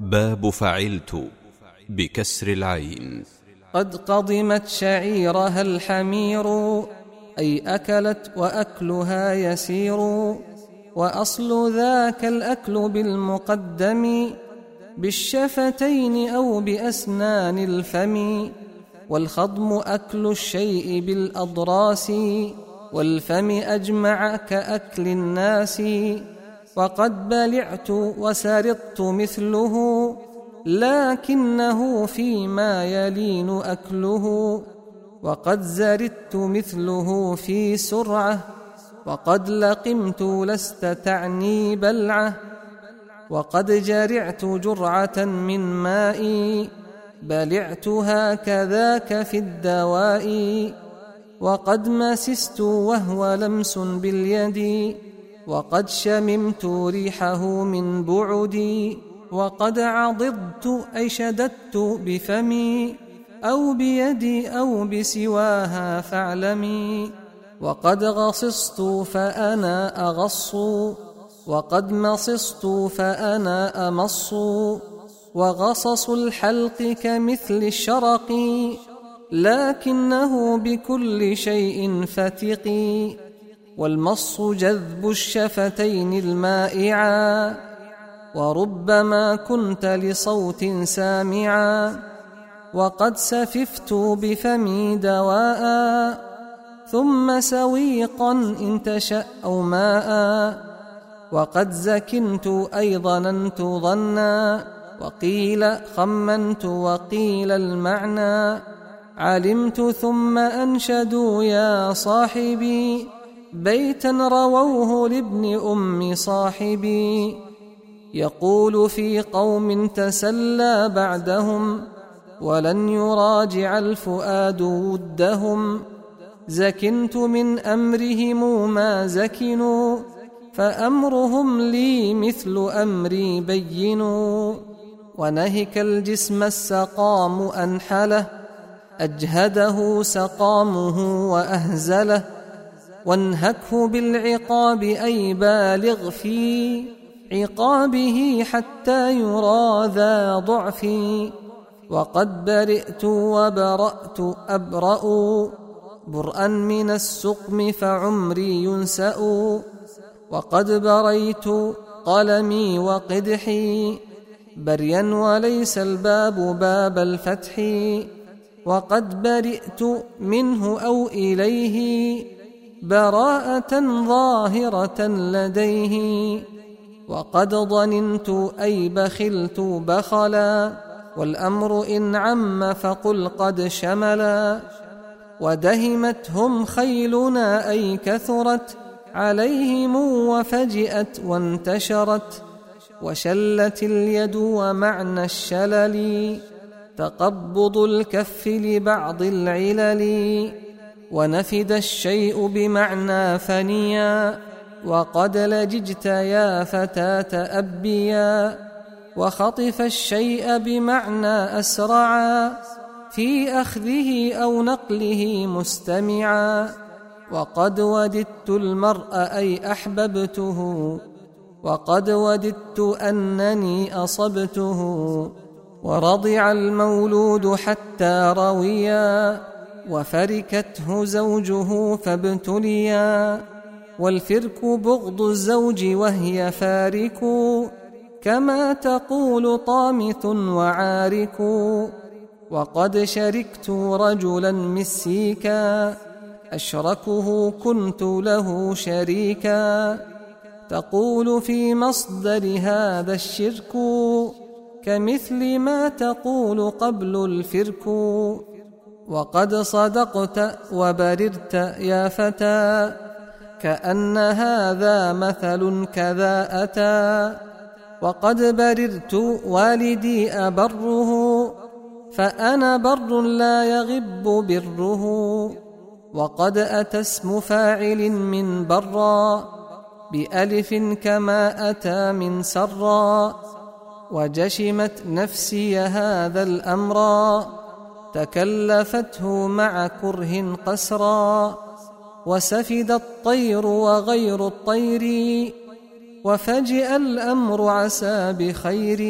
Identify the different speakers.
Speaker 1: باب فعلت بكسر العين.
Speaker 2: قد قضمت شعيرها الحمير أي أكلت وأكلها يسير وأصل ذاك الأكل بالمقدم بالشفتين أو بأسنان الفم والخضم أكل الشيء بالأضراس والفم أجمع كأكل الناس. وقد بلعت وسرطت مثله لكنه فيما يلين أكله. وقد زردت مثله في سرعة وقد لقمت لست تعني بلعة. وقد جرعت جرعة من ماء بلعتها كذاك في الدواء. وقد مسست وهو لمس باليد. وقد شممت ريحه من بعدي وقد عضضت أي شددت بفمي أو بيدي أو بسواها فاعلمي وقد غصصت فأنا أغص وقد مصصت فأنا أمص وغصص الحلق كمثل الشرق لكنه بكل شيء فتقي والمص جذب الشفتين المائعا وربما كنت لصوت سامعا وقد سففت بفمي دواء ثم سويقا إن تشأ أو ماء وقد زكنت أي ظننت ظنا وقيل خمنت وقيل المعنى علمت ثم أنشدوا يا صاحبي بيتا رووه لابن أم صاحبي يقول في قوم تسلى بعدهم ولن يراجع الفؤاد ودهم زكنت من أمرهم ما زكنوا فأمرهم لي مثل أمري بينوا ونهك الجسم السقام أنحله أجهده سقامه وأهزله وانهكه بالعقاب أي بالغ في عقابه حتى يرى ذا ضعفي وقد برئت وبرأت أبرأ برءا من السقم فعمري ينسأ. وقد بريت قلمي وقدحي بريا وليس الباب باب الفتح. وقد برئت منه أو إليه براءة ظاهرة لديه. وقد ظننت أي بخلت بخلا والأمر إن عم فقل قد شملا. ودهمتهم خيلنا أي كثرت عليهم وفجئت وانتشرت. وشلت اليد ومعنى الشلل تقبض الكف لبعض العلل. ونفد الشيء بمعنى فنيا وقد لججت يا فتاة أبيا وخطف الشيء بمعنى أسرعا في أخذه أو نقله مستمعا وقد وددت المرء أي أحببته وقد وددت أنني أصبته ورضع المولود حتى رويا وفركته زوجه فابتليا والفرك بغض الزوج وهي فارك كما تقول طامث وعارك. وقد شركت رجلا مسيكا أشركه كنت له شريكا. تقول في مصدر هذا الشرك كمثل ما تقول قبل الفرك. وقد صدقت وبررت يا فتى كأن هذا مثل كذا أتى. وقد بررت والدي أبره فأنا بر لا يغب بره. وقد أتى اسم فاعل من برا بألف كما أتى من سرا. وجشمت نفسي هذا الأمر. تكلفته مع كره قسرا وسفد الطير وغير الطير وفجئ الأمر عسى بخير